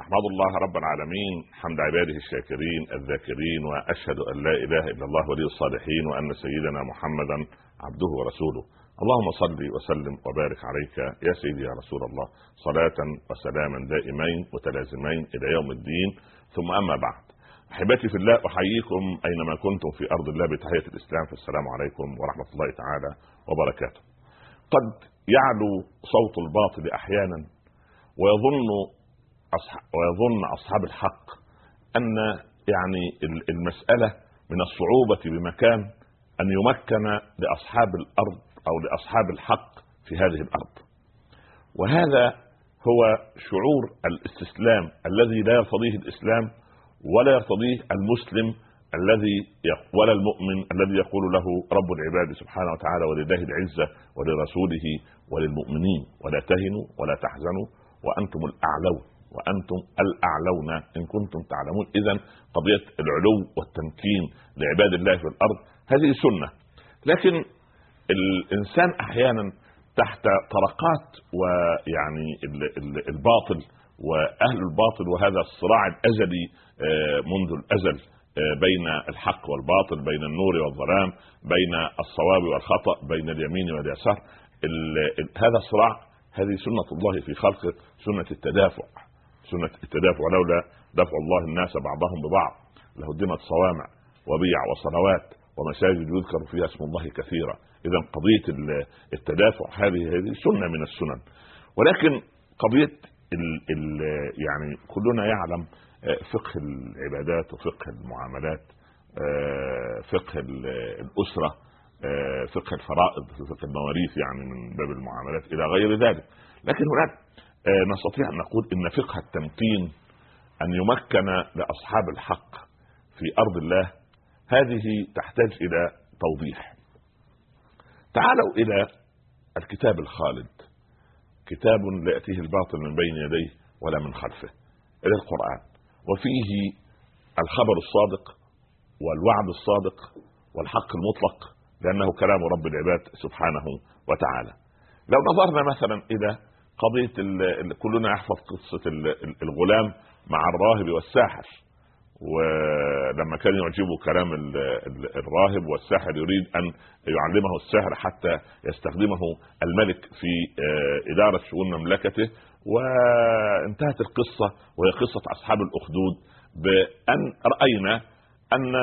أحمد الله رب العالمين حمد عباده الشاكرين الذاكرين وأشهد أن لا إله إلا الله ولي الصالحين وأن سيدنا محمدا عبده ورسوله. اللهم صل وسلم وبارك عليك يا سيدي يا رسول الله. صلاة وسلاما دائمين متلازمين إلى يوم الدين. ثم أما بعد. أحبتي في الله أحييكم أينما كنتم في أرض الله بتحية الإسلام. فالسلام عليكم ورحمة الله تعالى وبركاته. قد يعلو صوت الباطل أحيانا ويظن أصحاب ويظن أصحاب الحق أن يعني المسألة من الصعوبة بمكان أن يمكن لأصحاب الأرض أو لأصحاب الحق في هذه الأرض. وهذا هو شعور الاستسلام الذي لا يرتضيه الإسلام ولا يرتضيه المسلم الذي ولا المؤمن الذي يقول له رب العباد سبحانه وتعالى ولله العزة ولرسوله وللمؤمنين ولا تهنوا ولا تحزنوا وأنتم الأعلون وأنتم الأعلون إن كنتم تعلمون. اذا قضية العلو والتمكين لعباد الله في الأرض هذه سنة. لكن الإنسان أحيانا تحت طرقات ويعني الباطل وأهل الباطل وهذا الصراع الأزلي آه، منذ الأزل آه، بين الحق والباطل بين النور والظلام بين الصواب والخطأ بين اليمين واليسار. هذا الصراع هذه سنة الله في خلقه سنة التدافع. سنة التدافع لولا دفع الله الناس بعضهم ببعض لهدمت صوامع وبيع وصلوات ومساجد يذكر فيها اسم الله كثيرا. اذا قضية التدافع هذه هذه سنة من السنن. ولكن قضية ال ال يعني كلنا يعلم آه، فقه العبادات وفقه المعاملات آه، فقه الأسرة آه، فقه الفرائض فقه المواريث يعني من باب المعاملات إلى غير ذلك. لكن هناك نستطيع أن نقول إن فقه التمكين أن يمكن لأصحاب الحق في أرض الله هذه تحتاج إلى توضيح. تعالوا إلى الكتاب الخالد. كتاب لا ياتيه الباطل من بين يديه ولا من خلفه إلى القرآن. وفيه الخبر الصادق والوعد الصادق والحق المطلق لأنه كلام رب العباد سبحانه وتعالى. لو نظرنا مثلا إلى قضية كلنا يحفظ قصة الغلام مع الراهب والساحر. ولما كان يعجبه كلام الراهب والساحر يريد أن يعلمه السحر حتى يستخدمه الملك في آه، إدارة شؤون مملكته. وانتهت القصة وهي قصة أصحاب الأخدود بأن رأينا أن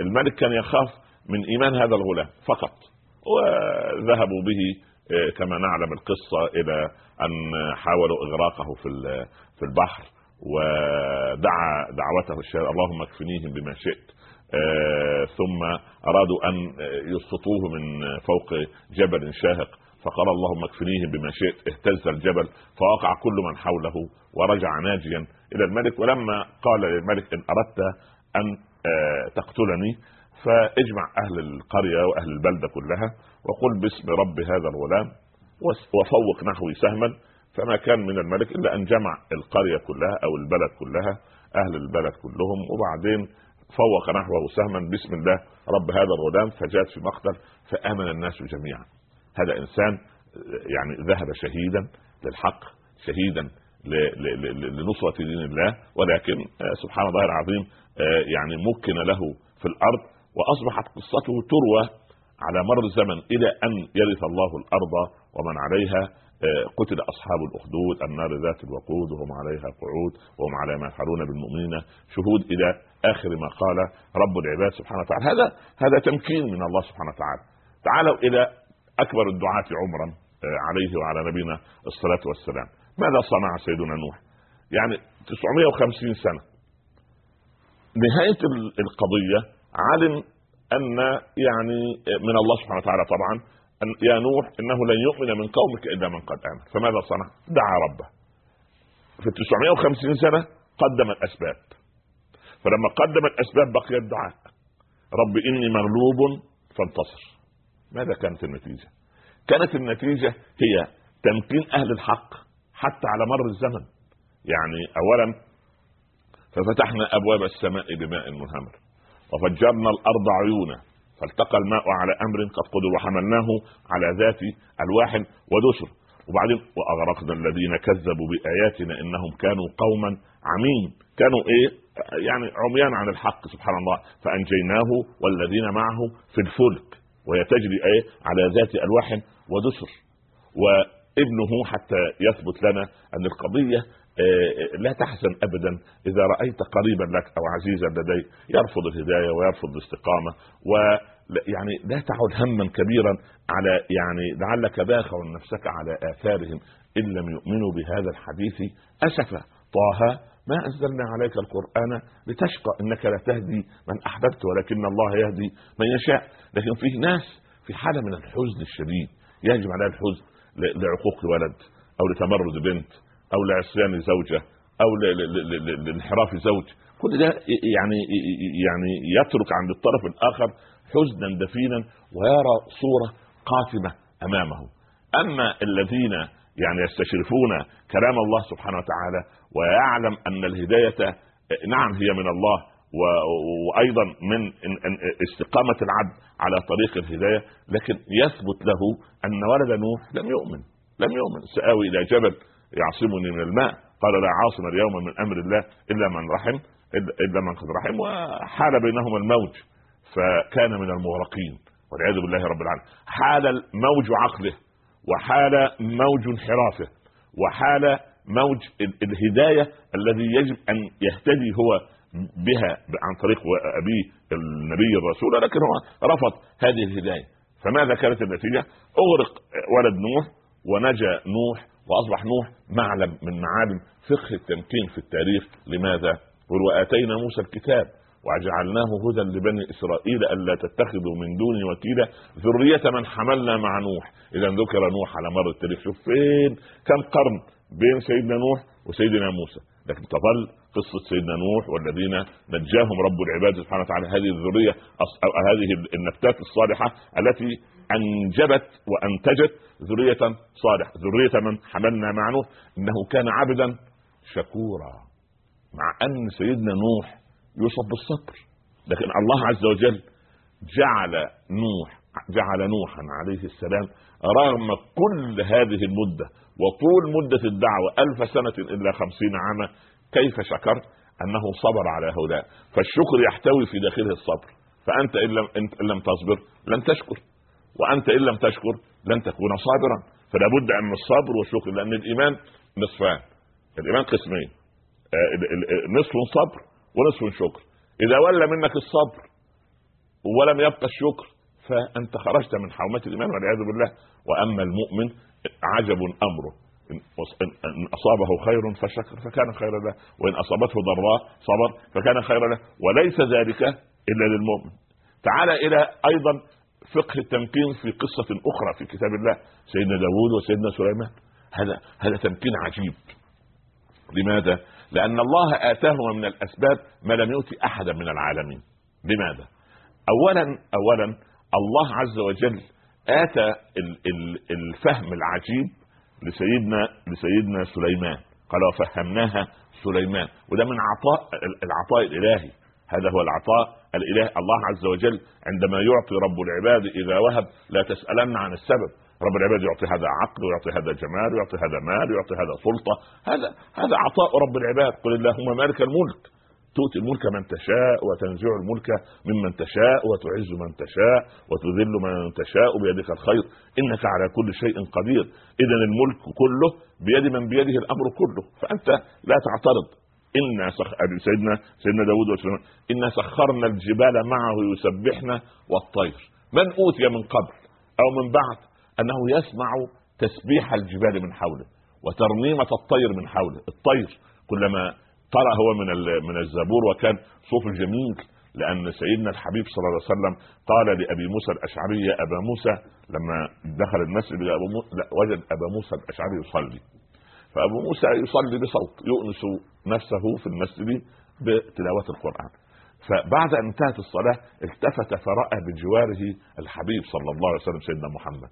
الملك كان يخاف من إيمان هذا الغلام فقط وذهبوا به كما نعلم القصة إلى أن حاولوا إغراقه في في البحر ودعا دعوته الشهر اللهم اكفنيهم بما شئت. آه ثم أرادوا أن يسقطوه من فوق جبل شاهق فقال اللهم اكفنيهم بما شئت. اهتز الجبل فوقع كل من حوله ورجع ناجيا إلى الملك. ولما قال للملك إن أردت أن آه تقتلني فاجمع أهل القرية وأهل البلدة كلها وقل باسم رب هذا الغلام وفوق نحوي سهما فما كان من الملك إلا أن جمع القرية كلها أو البلد كلها أهل البلد كلهم وبعدين فوق نحوه سهما بسم الله رب هذا الغلام فجاءت في مقتل فآمن الناس جميعا. هذا إنسان يعني ذهب شهيدا للحق شهيدا لنصرة دين الله ولكن سبحان الله العظيم آه، يعني مكن له في الأرض وأصبحت قصته تروى على مر الزمن إلى أن يرث الله الأرض ومن عليها آه، قتل أصحاب الأخدود النار ذات الوقود وهم عليها قعود وهم على ما يفعلون بالمؤمنين. شهود إلى آخر ما قال رب العباد سبحانه وتعالى. هذا هذا تمكين من الله سبحانه وتعالى. تعالوا إلى أكبر الدعاة عمرا آه، عليه وعلى نبينا الصلاة والسلام. ماذا صنع سيدنا نوح؟ يعني 950 سنة. نهاية القضية علم أن يعني من الله سبحانه وتعالى طبعا أن يا نوح إنه لن يؤمن من قومك إلا من قد آمن. فماذا صنع؟ دعا ربه. في 950 سنة قدم الأسباب. فلما قدم الأسباب بقي الدعاء. رب إني مغلوب فانتصر. ماذا كانت النتيجة؟ كانت النتيجة هي تمكين أهل الحق حتى على مر الزمن. يعني اولا ففتحنا أبواب السماء بماء منهمر. وفجرنا الأرض عيونا فالتقى الماء على أمر قد قدر وحملناه على ذات ألواح ودسر. وبعدين وأغرقنا الذين كذبوا بآياتنا إنهم كانوا قوما عمين كانوا إيه؟ يعني عميان عن الحق سبحان الله. فأنجيناه والذين معه في الفلك وهي تجري إيه؟ على ذات ألواح ودسر. وابنه حتى يثبت لنا أن القضية لا تحزن ابدا إذا رأيت قريبا لك أو عزيزا لديك يرفض الهداية ويرفض الاستقامة و يعني لا تعد هما كبيرا على يعني لعلك باخع نفسك على آثارهم إن لم يؤمنوا بهذا الحديث. اسفا طه ما أنزلنا عليك القرآن لتشقى إنك لا تهدي من أحببت ولكن الله يهدي من يشاء. لكن فيه ناس في حالة من الحزن الشديد يهجم عليها الحزن لعقوق ولد أو لتمرد بنت. أو لعصيان زوجة أو لانحراف زوج كل ده يعني يعني يترك عند الطرف الآخر حزنا دفينا ويرى صورة قاتمه أمامه. أما الذين يعني يستشرفون كلام الله سبحانه وتعالى ويعلم أن الهداية نعم هي من الله وأيضا من استقامة العبد على طريق الهداية لكن يثبت له أن ولد نوح لم يؤمن لم يؤمن سآوي إلى جبل يعصمني من الماء. قال لا عاصم اليوم من أمر الله إلا من رحم إلا من قد رحم وحال بينهما الموج فكان من المغرقين والعياذ بالله رب العالمين. حال موج عقله وحال موج انحرافه وحال موج الهداية الذي يجب أن يهتدي هو بها عن طريق ابيه النبي الرسول لكن هو رفض هذه الهداية. فماذا كانت النتيجة؟ أغرق ولد نوح ونجا نوح وأصبح نوح معلم من معالم فقه التمكين في التاريخ. لماذا؟ وآتينا موسى الكتاب وجعلناه هدى لبني إسرائيل ألا تتخذوا من دوني وكيلا. ذرية من حملنا مع نوح. اذا ذكر نوح على مر التاريخ شوف فين كم قرن بين سيدنا نوح وسيدنا موسى. لكن تظل قصة سيدنا نوح والذين نجاهم رب العباد سبحانه وتعالى. هذه الذرية أو هذه النبتات الصالحة التي أنجبت وأنتجت ذرية صالحة. ذرية من حملنا مع نوح. إنه كان عبدا شكورا مع أن سيدنا نوح يوصف بالصبر. لكن الله عز وجل جعل نوح جعل نوحا عليه السلام رغم كل هذه المدة وطول مدة الدعوة ألف سنة إلا خمسين عاما كيف شكرت؟ أنه صبر على هؤلاء. فالشكر يحتوي في داخله الصبر. فأنت إن لم, إن لم تصبر لن تشكر. وأنت إن لم تشكر لن تكون صابرا. فلا بد أن الصبر والشكر لأن الإيمان نصفان. الإيمان قسمين. آه، نصف صبر ونصف شكر. إذا ولى منك الصبر ولم يبقى الشكر فأنت خرجت من حومة الإيمان والعياذ بالله. وأما المؤمن عجب أمره. إن أصابه خير فشكر فكان خيرا له وإن أصابته ضراء صبر فكان خيرا له. وليس ذلك إلا للمؤمن. تعال إلى أيضا فقه التمكين في قصة أخرى في كتاب الله سيدنا داود وسيدنا سليمان. هذا هذا تمكين عجيب. لماذا؟ لأن الله آتاهما من الأسباب ما لم يؤتي أحدا من العالمين. لماذا؟ أولا أولا الله عز وجل آتى الفهم العجيب لسيدنا لسيدنا سليمان. قال وفهمناها سليمان. وده من عطاء العطاء الإلهي. هذا هو العطاء الالهي الله عز وجل. عندما يعطي رب العباد إذا وهب لا تسألن عن السبب. رب العباد يعطي هذا عقل ويعطي هذا جمال ويعطي هذا مال ويعطي هذا سلطة. هذا هذا عطاء رب العباد. قل اللهم مالك الملك. تؤتي الملك من تشاء وتنزع الملك ممن تشاء وتعز من تشاء وتذل من تشاء بيدك الخير. إنك على كل شيء قدير. اذا الملك كله بيد من بيده الأمر كله. فأنت لا تعترض. إنا سخ... سيدنا سيدنا داود وسلم إنا سخرنا الجبال معه يسبحنا والطير. من أوتي من قبل أو من بعد أنه يسمع تسبيح الجبال من حوله وترنيمة الطير من حوله. الطير كلما طلع هو من من الزبور وكان صوف جميل لأن سيدنا الحبيب صلى الله عليه وسلم قال لأبي موسى الأشعري يا أبا موسى لما دخل المسجد أبو موسى لا وجد أبا موسى الأشعري يصلي. فأبو موسى يصلي بصوت يؤنس نفسه في المسجد بتلاوة القرآن. فبعد أن انتهت الصلاة التفت فرأى بجواره الحبيب صلى الله عليه وسلم سيدنا محمد.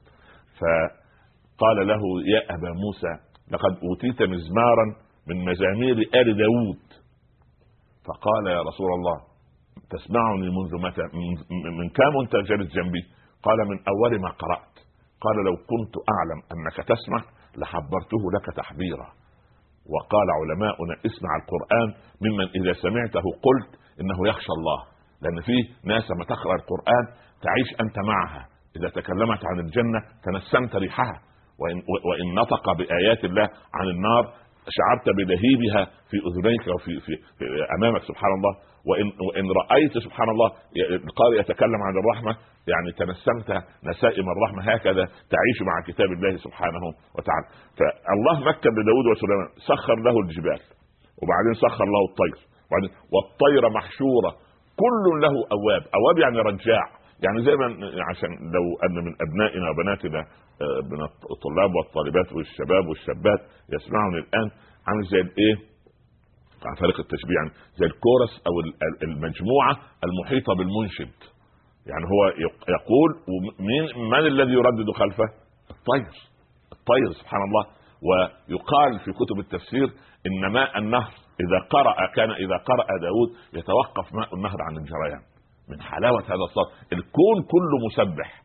فقال له يا أبا موسى لقد أوتيت مزمارا من مزامير آل داود. فقال يا رسول الله تسمعني منذ متى من كم أنت جالس جنبي؟ قال من أول ما قرأت. قال لو كنت أعلم أنك تسمع لحبرته لك تحبيرا وقال علماؤنا اسمع القرآن ممن إذا سمعته قلت إنه يخشى الله لأن في ناس لما تقرأ القرآن تعيش أنت معها. إذا تكلمت عن الجنة تنسمت ريحها. وإن, وإن نطق بآيات الله عن النار شعرت بلهيبها في أذنيك وفي في, أمامك سبحان الله. وان وإن رأيت سبحان الله القارئ يتكلم عن الرحمة يعني تنسمت نسائم الرحمة هكذا تعيش مع كتاب الله سبحانه وتعالى. فالله مكن لداود وسليمان سخر له الجبال وبعدين سخر له الطير وبعدين والطير محشورة كل له أواب. أواب يعني رجاع. يعني زي ما عشان لو أن من أبنائنا وبناتنا آه، من الطلاب والطالبات والشباب والشابات يسمعوني الآن عامل زي الإيه؟ عن طريق التشبيه يعني زي الكورس أو المجموعة المحيطة بالمنشد. يعني هو يقول مين من الذي يردد خلفه؟ الطير. الطير سبحان الله. ويقال في كتب التفسير ان ماء النهر إذا قرأ كان إذا قرأ داود يتوقف ماء النهر عن الجريان. من حلاوة هذا الصوت. الكون كله مسبح.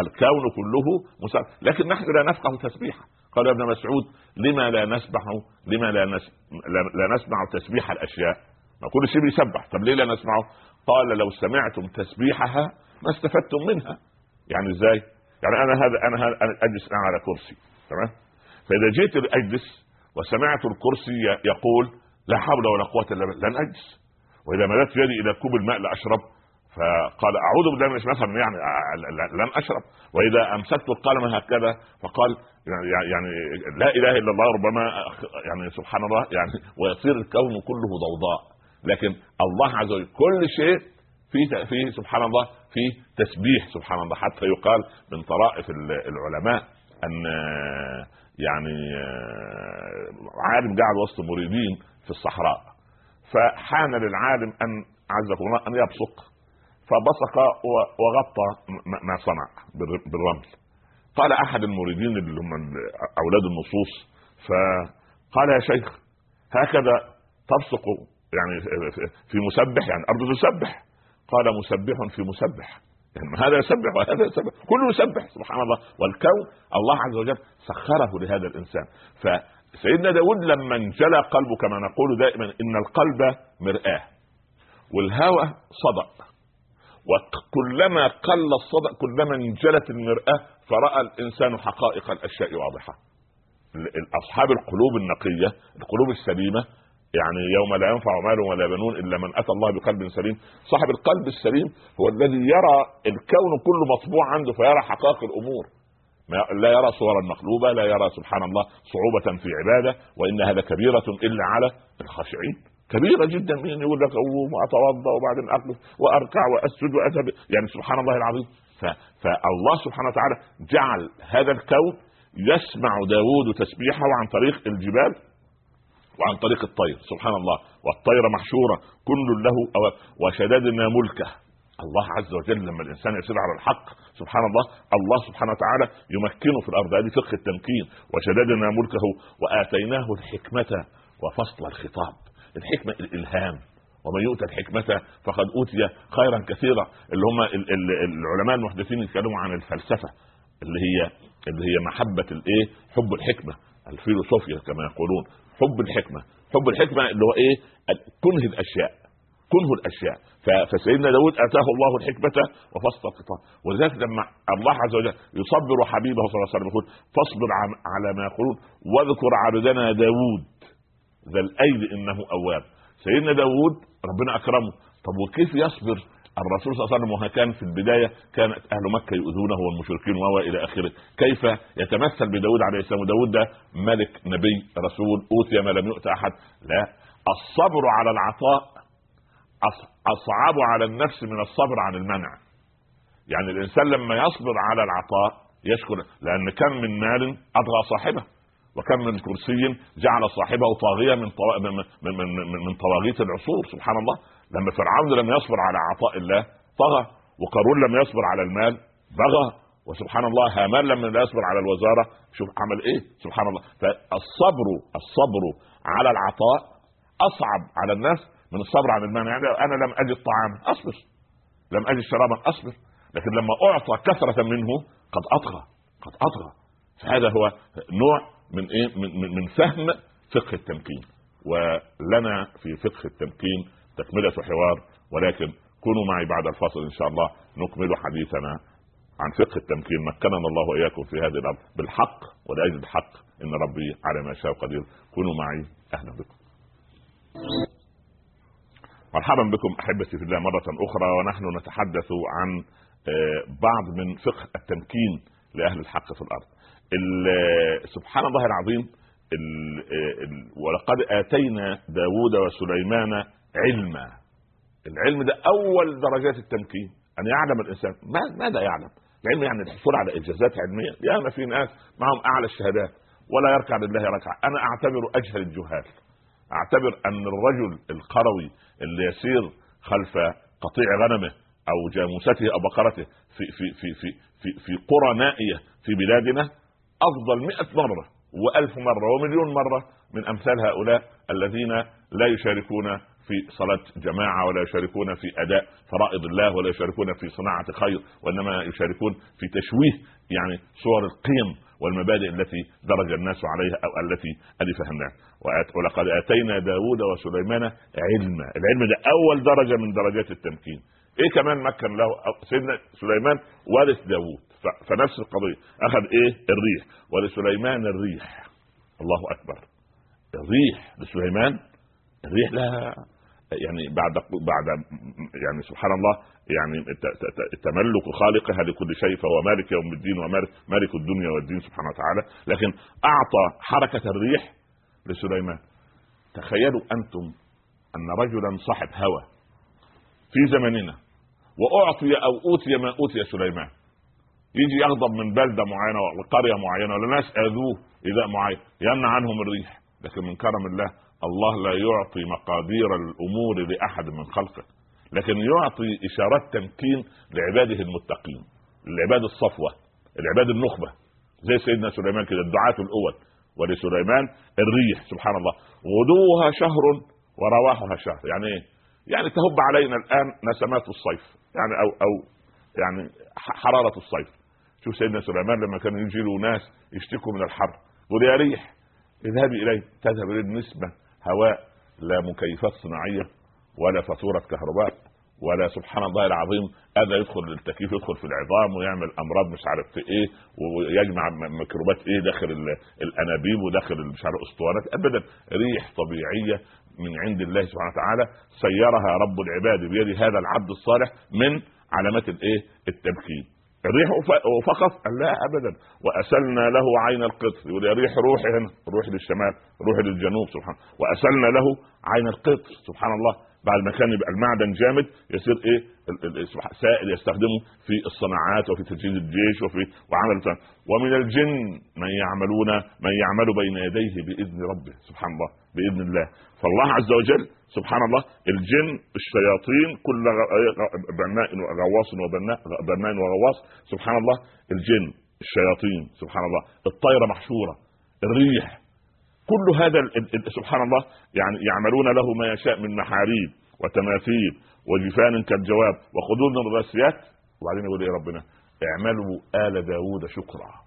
الكون كله مسبح. لكن نحن لا نفقه تسبيحه قال ابن مسعود لما لا نسبح لما لا, نس... لا نسمع تسبيح الأشياء؟ ما كل شيء بيسبح. طب ليه لا نسمعه؟ قال لو سمعتم تسبيحها ما استفدتم منها. يعني إزاي؟ يعني أنا هذا أنا هذا أنا أجلس أنا على كرسي. تمام؟ فإذا جيت اجلس وسمعت الكرسي يقول لا حول ولا قوة إلا بالله لن أجلس. وإذا مددت يدي إلى كوب الماء لأشرب فقال أعوذ بالله من مثلا يعني لم أشرب. وإذا أمسكت القلم هكذا فقال يعني يعني لا إله إلا الله ربما يعني سبحان الله يعني ويصير الكون كله ضوضاء. لكن الله عز وجل كل شيء في في سبحان الله في تسبيح سبحان الله. حتى يقال من طرائف العلماء أن يعني عالم قاعد وسط مريدين في الصحراء. فحان للعالم أن عزكم الله أن يبصق. فبصق وغطى ما صنع بالرمل. قال أحد المريدين اللي هم أولاد النصوص فقال يا شيخ هكذا تبصق يعني في مسبح يعني الأرض تسبح. قال مسبح في مسبح. يعني هذا يسبح وهذا يسبح. كله يسبح سبحان الله. والكون الله عز وجل سخره لهذا الإنسان. فسيدنا داود لما انجلى قلبه كما نقول دائما إن القلب مرآة والهوى صدق. وكلما قل الصدق كلما انجلت المرآة فرأى الإنسان حقائق الأشياء واضحة. أصحاب القلوب النقية القلوب السليمة يعني يوم لا ينفع مال ولا بنون إلا من أتى الله بقلب سليم. صاحب القلب السليم هو الذي يرى الكون كله مطبوع عنده فيرى حقائق الأمور. لا يرى صورا مقلوبه لا يرى سبحان الله صعوبة في عبادة وإنها لكبيرة إلا على الخاشعين. كبيرة جدا مين يقول لك أقوم وأتوضأ وبعدين أقف وأركع وأسجد وأذهب. يعني سبحان الله العظيم. فالله سبحانه وتعالى جعل هذا الكون يسمع داوود تسبيحه عن طريق الجبال وعن طريق الطير. سبحان الله. والطير محشورة. كل له وشددنا ملكه. الله عز وجل لما الإنسان يسير على الحق سبحان الله الله سبحانه وتعالى يمكنه في الأرض. هذه فقه التمكين. وشددنا ملكه وآتيناه الحكمة وفصل الخطاب. الحكمة الإلهام. ومن يؤتى الحكمة فقد أوتي خيرا كثيرا. اللي هم العلماء المحدثين يتكلموا عن الفلسفة اللي هي اللي هي محبة الإيه؟ حب الحكمة الفيلوسوفيا كما يقولون. حب الحكمة. حب الحكمة اللي هو إيه؟ كنه الأشياء. كنه الأشياء. فسيدنا داود آتاه الله الحكمة وفصل الخطاب ولذلك لما الله عز وجل يصبر حبيبه صلى الله عليه وسلم يقول فاصبر على ما يقولون واذكر عبدنا داود ذا الأيد إنه أواب. سيدنا داود ربنا أكرمه. طب وكيف يصبر؟ الرسول صلى الله عليه وسلم كان في البداية كانت أهل مكة يؤذونه والمشركين وهو إلى آخره. كيف يتمثل بداود عليه السلام؟ وداود ده ملك نبي رسول أوتي ما لم يؤت أحد. لا. الصبر على العطاء أصعب على النفس من الصبر عن المنع. يعني الإنسان لما يصبر على العطاء يشكر لأن كم من مال أطغى صاحبه. وكم من كرسي جعل صاحبه طاغية من. من, من, طواغيت العصور سبحان الله. لما فرعون لم يصبر على عطاء الله طغى. وقارون لم يصبر على المال بغى. وسبحان الله هامان لا يصبر على الوزارة. شوف عمل إيه؟ سبحان الله. فالصبر الصبر على العطاء أصعب على الناس من الصبر عن المال. يعني أنا لم أجد طعاما أصبر. لم أجد شرابا أصبر. لكن لما أعطى كثرة منه قد أطغى. قد أطغى. فهذا هو نوع من إيه؟ من, من, فهم فقه التمكين. ولنا في فقه التمكين تكملة حوار ولكن كونوا معي بعد الفاصل إن شاء الله نكمل حديثنا عن فقه التمكين. مكننا الله وإياكم في هذه الأرض بالحق ولأجل الحق إن ربي على ما شاء قدير. كونوا معي. أهلا بكم. مرحبا بكم أحبتي في الله مرة أخرى ونحن نتحدث عن آه، بعض من فقه التمكين لأهل الحق في الأرض. سبحان الله العظيم ولقد آتينا داود وسليمان علما. العلم ده أول درجات التمكين أن يعلم الإنسان. ماذا يعلم؟ العلم يعني الحصول على انجازات علمية. ياما في ناس معهم أعلى الشهادات ولا يركع لله ركعة. أنا أعتبر أجهل الجهال. أعتبر أن الرجل القروي اللي يسير خلف قطيع غنمه أو جاموسته أو بقرته في في في في في, في قرى نائيه في بلادنا أفضل مئة مرة وألف مرة ومليون مرة من أمثال هؤلاء الذين لا يشاركون في صلاة جماعة ولا يشاركون في أداء فرائض الله ولا يشاركون في صناعة خير وإنما يشاركون في تشويه يعني صور القيم والمبادئ التي درج الناس عليها أو التي ألفها الناس ولقد آتينا داود وسليمان علما. العلم ده أول درجة من درجات التمكين. إيه كمان مكن له سيدنا سليمان وارث داوود فنفس القضية. أخذ إيه؟ الريح. ولسليمان الريح. الله أكبر. الريح لسليمان. الريح لها يعني بعد بعد يعني سبحان الله. يعني تملك خالقها لكل شيء فهو مالك يوم الدين ومالك مالك الدنيا والدين سبحانه وتعالى. لكن أعطى حركة الريح لسليمان. تخيلوا أنتم أن رجلا صاحب هوى في زمننا وأعطي أو أوتي ما أوتي سليمان. يجي يغضب من بلدة معينة وقريه معينة ولا ناس أذوه إذا معين يمنع عنهم الريح. لكن من كرم الله الله لا يعطي مقادير الأمور لأحد من خلقه. لكن يعطي إشارات تمكين لعباده المتقين العباد الصفوة العباد النخبة. زي سيدنا سليمان كده الدعاة الأول. ولسليمان الريح سبحان الله. غدوها شهر ورواحها شهر. يعني إيه؟ يعني تهب علينا الآن نسمات الصيف. يعني أو أو يعني حرارة الصيف. شوف سيدنا سليمان لما كان يجي له ناس يشتكوا من الحر يقول يا ريح اذهبي إليه. تذهب إليه نسبه هواء لا مكيفات صناعية ولا فاتورة كهرباء ولا سبحان الله العظيم هذا يدخل التكييف يدخل في العظام ويعمل أمراض مش عارف في إيه ويجمع ميكروبات إيه داخل الأنابيب وداخل مش عارف أسطوانات. ابدا ريح طبيعية من عند الله سبحانه وتعالى سيرها رب العباد بيد هذا العبد الصالح من علامات الإيه؟ التمكين. الريح فقط قال لا ابدا. وأسلنا له عين القطر يقول يا ريح روحي هنا. روحي للشمال روحي للجنوب سبحان وأسلنا له عين القطر سبحان الله. بعد ما كان يبقى المعدن جامد يصير إيه؟ سائل يستخدمه في الصناعات وفي تجهيز الجيش وفي وعمل ومن الجن من يعملون من يعمل بين يديه بإذن ربه سبحان الله. بإذن الله. فالله عز وجل سبحان الله الجن الشياطين كل بناء وغواص وبناء بناء وغواص سبحان الله الجن الشياطين سبحان الله الطيرة محشورة الريح كل هذا سبحان الله يعني يعملون له ما يشاء من محاريب وتماثيل وجفان كالجواب وخدود الراسيات وبعدين يقول إيه ربنا؟ اعملوا آل داود شكرا.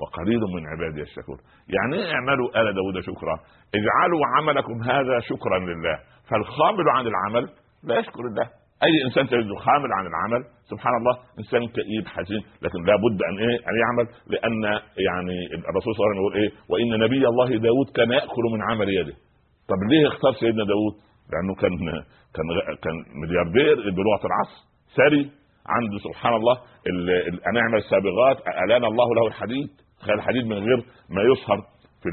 وقليل من عبادي الشكور. يعني إيه اعملوا آل داود شكرا؟ اجعلوا عملكم هذا شكرا لله. فالخامل عن العمل لا يشكر الله. أي إنسان تجده خامل عن العمل سبحان الله إنسان كئيب حزين لكن لابد أن إيه؟ أن يعمل لأن يعني الرسول صلى الله عليه وسلم يقول إيه؟ وإن نبي الله داود كان يأكل من عمل يده. طب ليه اختار سيدنا داود؟ لأنه كان كان كان ملياردير بلغة العصر ثري عنده سبحان الله نعم السابغات الان الله له الحديد. تخيل الحديد من غير ما يصهر في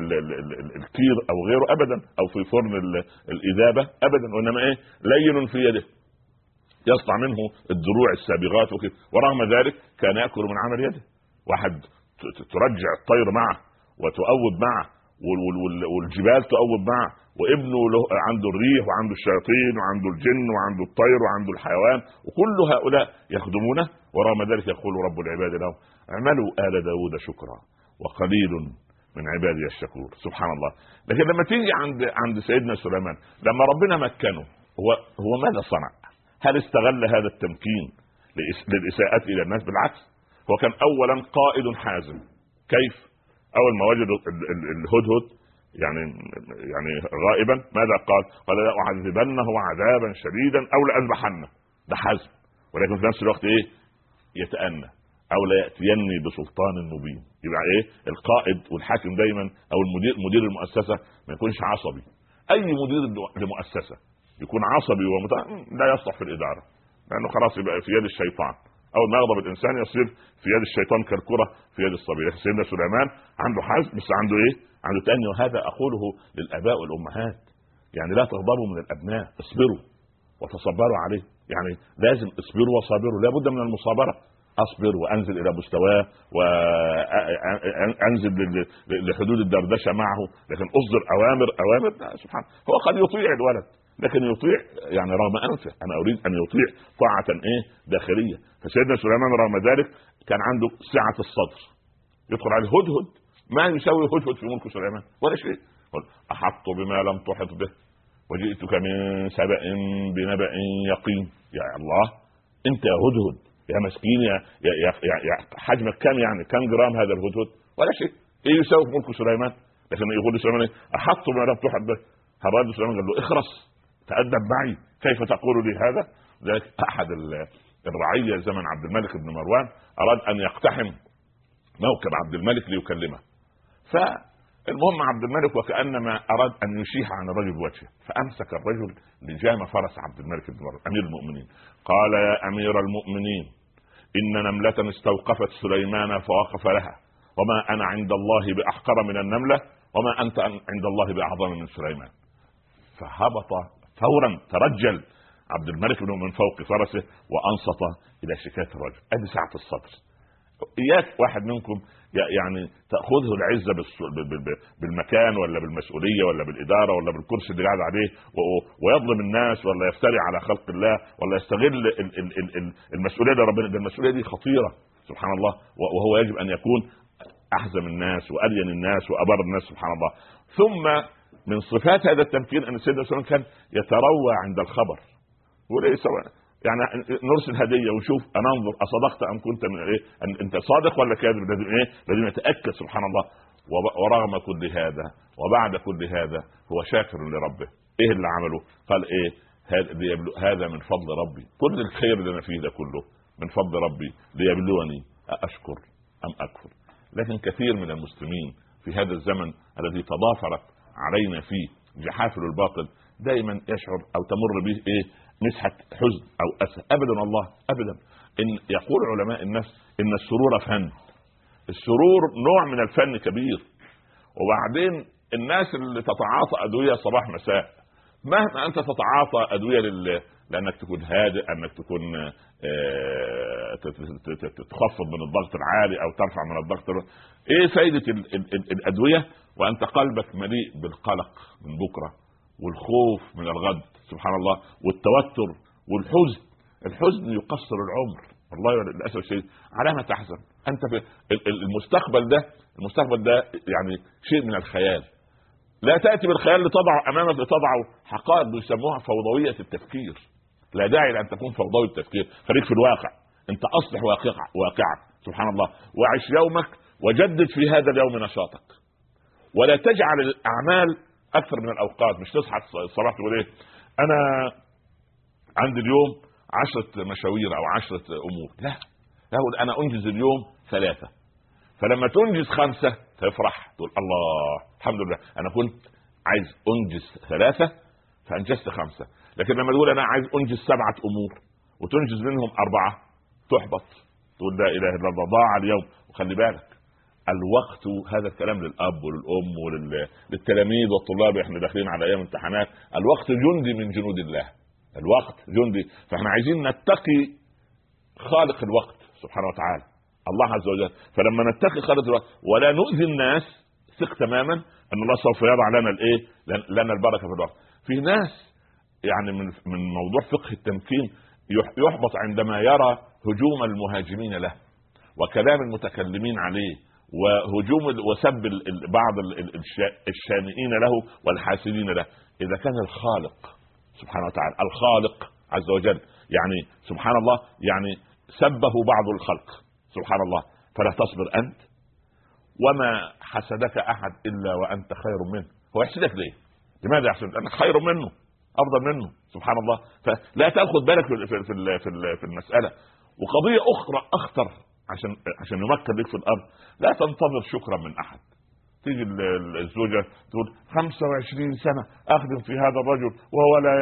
الكير أو غيره ابدا أو في فرن الإذابة ابدا وإنما إيه؟ لين في يده. يصنع منه الدروع السابغات وكده ورغم ذلك كان يأكل من عمل يده. واحد ترجع الطير معه وتؤوب معه والجبال تؤوب معه وابنه له عنده الريح وعنده الشياطين وعنده الجن وعنده الطير وعنده الحيوان وكل هؤلاء يخدمونه. ورغم ذلك يقول رب العباد له اعملوا آل داود شكرا. وقليل من عبادي الشكور سبحان الله لكن لما تيجي عند عند سيدنا سليمان لما ربنا مكنه هو هو ماذا صنع؟ هل استغل هذا التمكين للاساءة إلى الناس بالعكس هو كان اولا قائد حازم كيف؟ أول ما وجد الهدهد يعني يعني غائبا ماذا قال؟ قال لاعذبنه عذابا شديدا أو لأذبحنه ده حزم ولكن في نفس الوقت إيه؟ يتأنى أو لا ياتيني بسلطان مبين. يبقى إيه؟ القائد والحاكم دايما أو المدير مدير المؤسسة ما يكونش عصبي. أي مدير لمؤسسة يكون عصبي ومتع... لا يصلح في الإدارة. لأنه خلاص يبقى في يد الشيطان. اول ما يغضب الإنسان يصير في يد الشيطان كالكرة في يد الصبي سيدنا سليمان عنده حزم بس عنده إيه؟ عنده تأني. وهذا أقوله للآباء والأمهات. يعني لا تغضبوا من الأبناء. اصبروا وتصبروا عليه. يعني لازم اصبروا وصابروا. لابد من المصابرة. أصبر وأنزل إلى مستواه وأنزل لحدود الدردشة معه لكن أصدر أوامر أوامر سبحان هو قد يطيع الولد لكن يطيع يعني رغم أنفه أنا أريد أن يطيع طاعة إيه داخلية. فسيدنا سليمان رغم ذلك كان عنده سعة الصدر. يدخل عليه هدهد ما يساوي هدهد في ملك سليمان ولا شيء. أحط بما لم تحط به وجئتك من سبأ بنبأ يقين. يا الله أنت يا هدهد. يا مسكين يا يا يا, يا, حجمك كم يعني؟ كم جرام هذا الهدهد؟ ولا شيء. إيه يساوي في ملك سليمان. لكن يقول سليمان إيه؟ أحط بما لم تحط به هرد سليمان قال له اخرس تأدب معي. كيف تقول لي هذا؟ ذلك أحد الرعيه زمن عبد الملك بن مروان أراد أن يقتحم موكب عبد الملك ليكلمه. فالمهم عبد الملك وكأنما أراد أن يشيح عن الرجل بوجهه فأمسك الرجل لجام فرس عبد الملك بن مروان أمير المؤمنين. قال يا أمير المؤمنين إن نملة استوقفت سليمان فوقف لها وما أنا عند الله بأحقر من النملة وما أنت عند الله بأعظم من سليمان. فهبط فورا ترجل عبد الملك بن من فوق فرسه وأنصت إلى شكايه الرجل. أدي سعه الصدر إياك واحد منكم يعني تأخذه العزة بالمكان ولا بالمسؤولية ولا بالإدارة ولا بالكرسي اللي قاعد عليه ويظلم الناس ولا يفتري على خلق الله ولا يستغل المسؤولية اللي ربنا ده المسؤولية دي خطيرة سبحان الله وهو يجب أن يكون أحزم الناس والين الناس وأبر الناس سبحان الله. ثم من صفات هذا التمكين أن سيدنا سليمان كان يتروى عند الخبر وليس يعني نرسل هدية ونشوف أنا أنظر أصدقت أم كنت من إيه؟ أنت صادق ولا كاذب؟ لازم إيه؟ لازم يتاكد سبحان الله. ورغم كل هذا وبعد كل هذا هو شاكر لربه. إيه اللي عمله؟ قال إيه؟ هذا من فضل ربي. كل الخير اللي أنا فيه ده كله. من فضل ربي. ليبلوني. أشكر أم أكفر؟ لكن كثير من المسلمين في هذا الزمن الذي تضافرت علينا فيه جحافل الباطل دائما يشعر أو تمر به إيه؟ مسحه حزن أو أسى. ابدا الله ابدا. إن يقول علماء النفس إن السرور فن. السرور نوع من الفن كبير. وبعدين الناس اللي تتعاطى أدوية صباح مساء مهما أنت تتعاطى أدوية لل... لأنك تكون هادئ أنك تكون آه، تخفض من الضغط العالي أو ترفع من الضغط إيه فائده الأدوية؟ وأنت قلبك مليء بالقلق من بكرة. والخوف من الغد سبحان الله والتوتر والحزن. الحزن يقصر العمر والله للأسف الشديد. على ما تحزن. أنت في المستقبل ده المستقبل ده يعني شيء من الخيال. لا تأتي بالخيال لتضع أمامك لتضع حقائق بيسموها فوضوية التفكير. لا داعي لأن تكون فوضوي التفكير. خليك في الواقع. أنت أصلح واقع واقعك سبحان الله وعش يومك وجدد في هذا اليوم نشاطك. ولا تجعل الأعمال أكثر من الأوقات مش تصحى الصباح تقول إيه؟ أنا عندي اليوم عشرة مشاوير أو عشرة أمور. لا لا أنا أنجز اليوم ثلاثة. فلما تنجز خمسة تفرح تقول الله الحمد لله. أنا كنت عايز أنجز ثلاثة فأنجزت خمسة. لكن لما تقول أنا عايز أنجز سبعة أمور وتنجز منهم أربعة تحبط. تقول لا إله إلا الله ضاع اليوم. وخلي بالك الوقت هذا الكلام للأب وللأم وللتلاميذ والطلاب إحنا داخلين على أيام امتحانات. الوقت جندي من جنود الله. الوقت جندي. فإحنا عايزين نتقي خالق الوقت سبحانه وتعالى. الله عز وجل. فلما نتقي خالق الوقت ولا نؤذي الناس ثق تماما أن الله سوف يضع لنا الإيه؟ لنا البركة في الوقت. في ناس يعني من من موضوع فقه التمكين يحبط عندما يرى هجوم المهاجمين له وكلام المتكلمين عليه وهجوم وسب بعض الشانئين له والحاسدين له. إذا كان الخالق سبحانه وتعالى الخالق عز وجل يعني سبحان الله يعني سبه بعض الخلق سبحان الله فلا تصبر أنت. وما حسدك أحد إلا وأنت خير منه. هو يحسدك ليه؟ لماذا يحسدك؟ لأنك خير منه أفضل منه سبحان الله. فلا تأخذ بالك في في, في المسألة. وقضية أخرى أخطر عشان عشان يمكن لك في الأرض لا تنتظر شكرا من أحد. تيجي الزوجة تقول 25 سنة اخدم في هذا الرجل وهو لا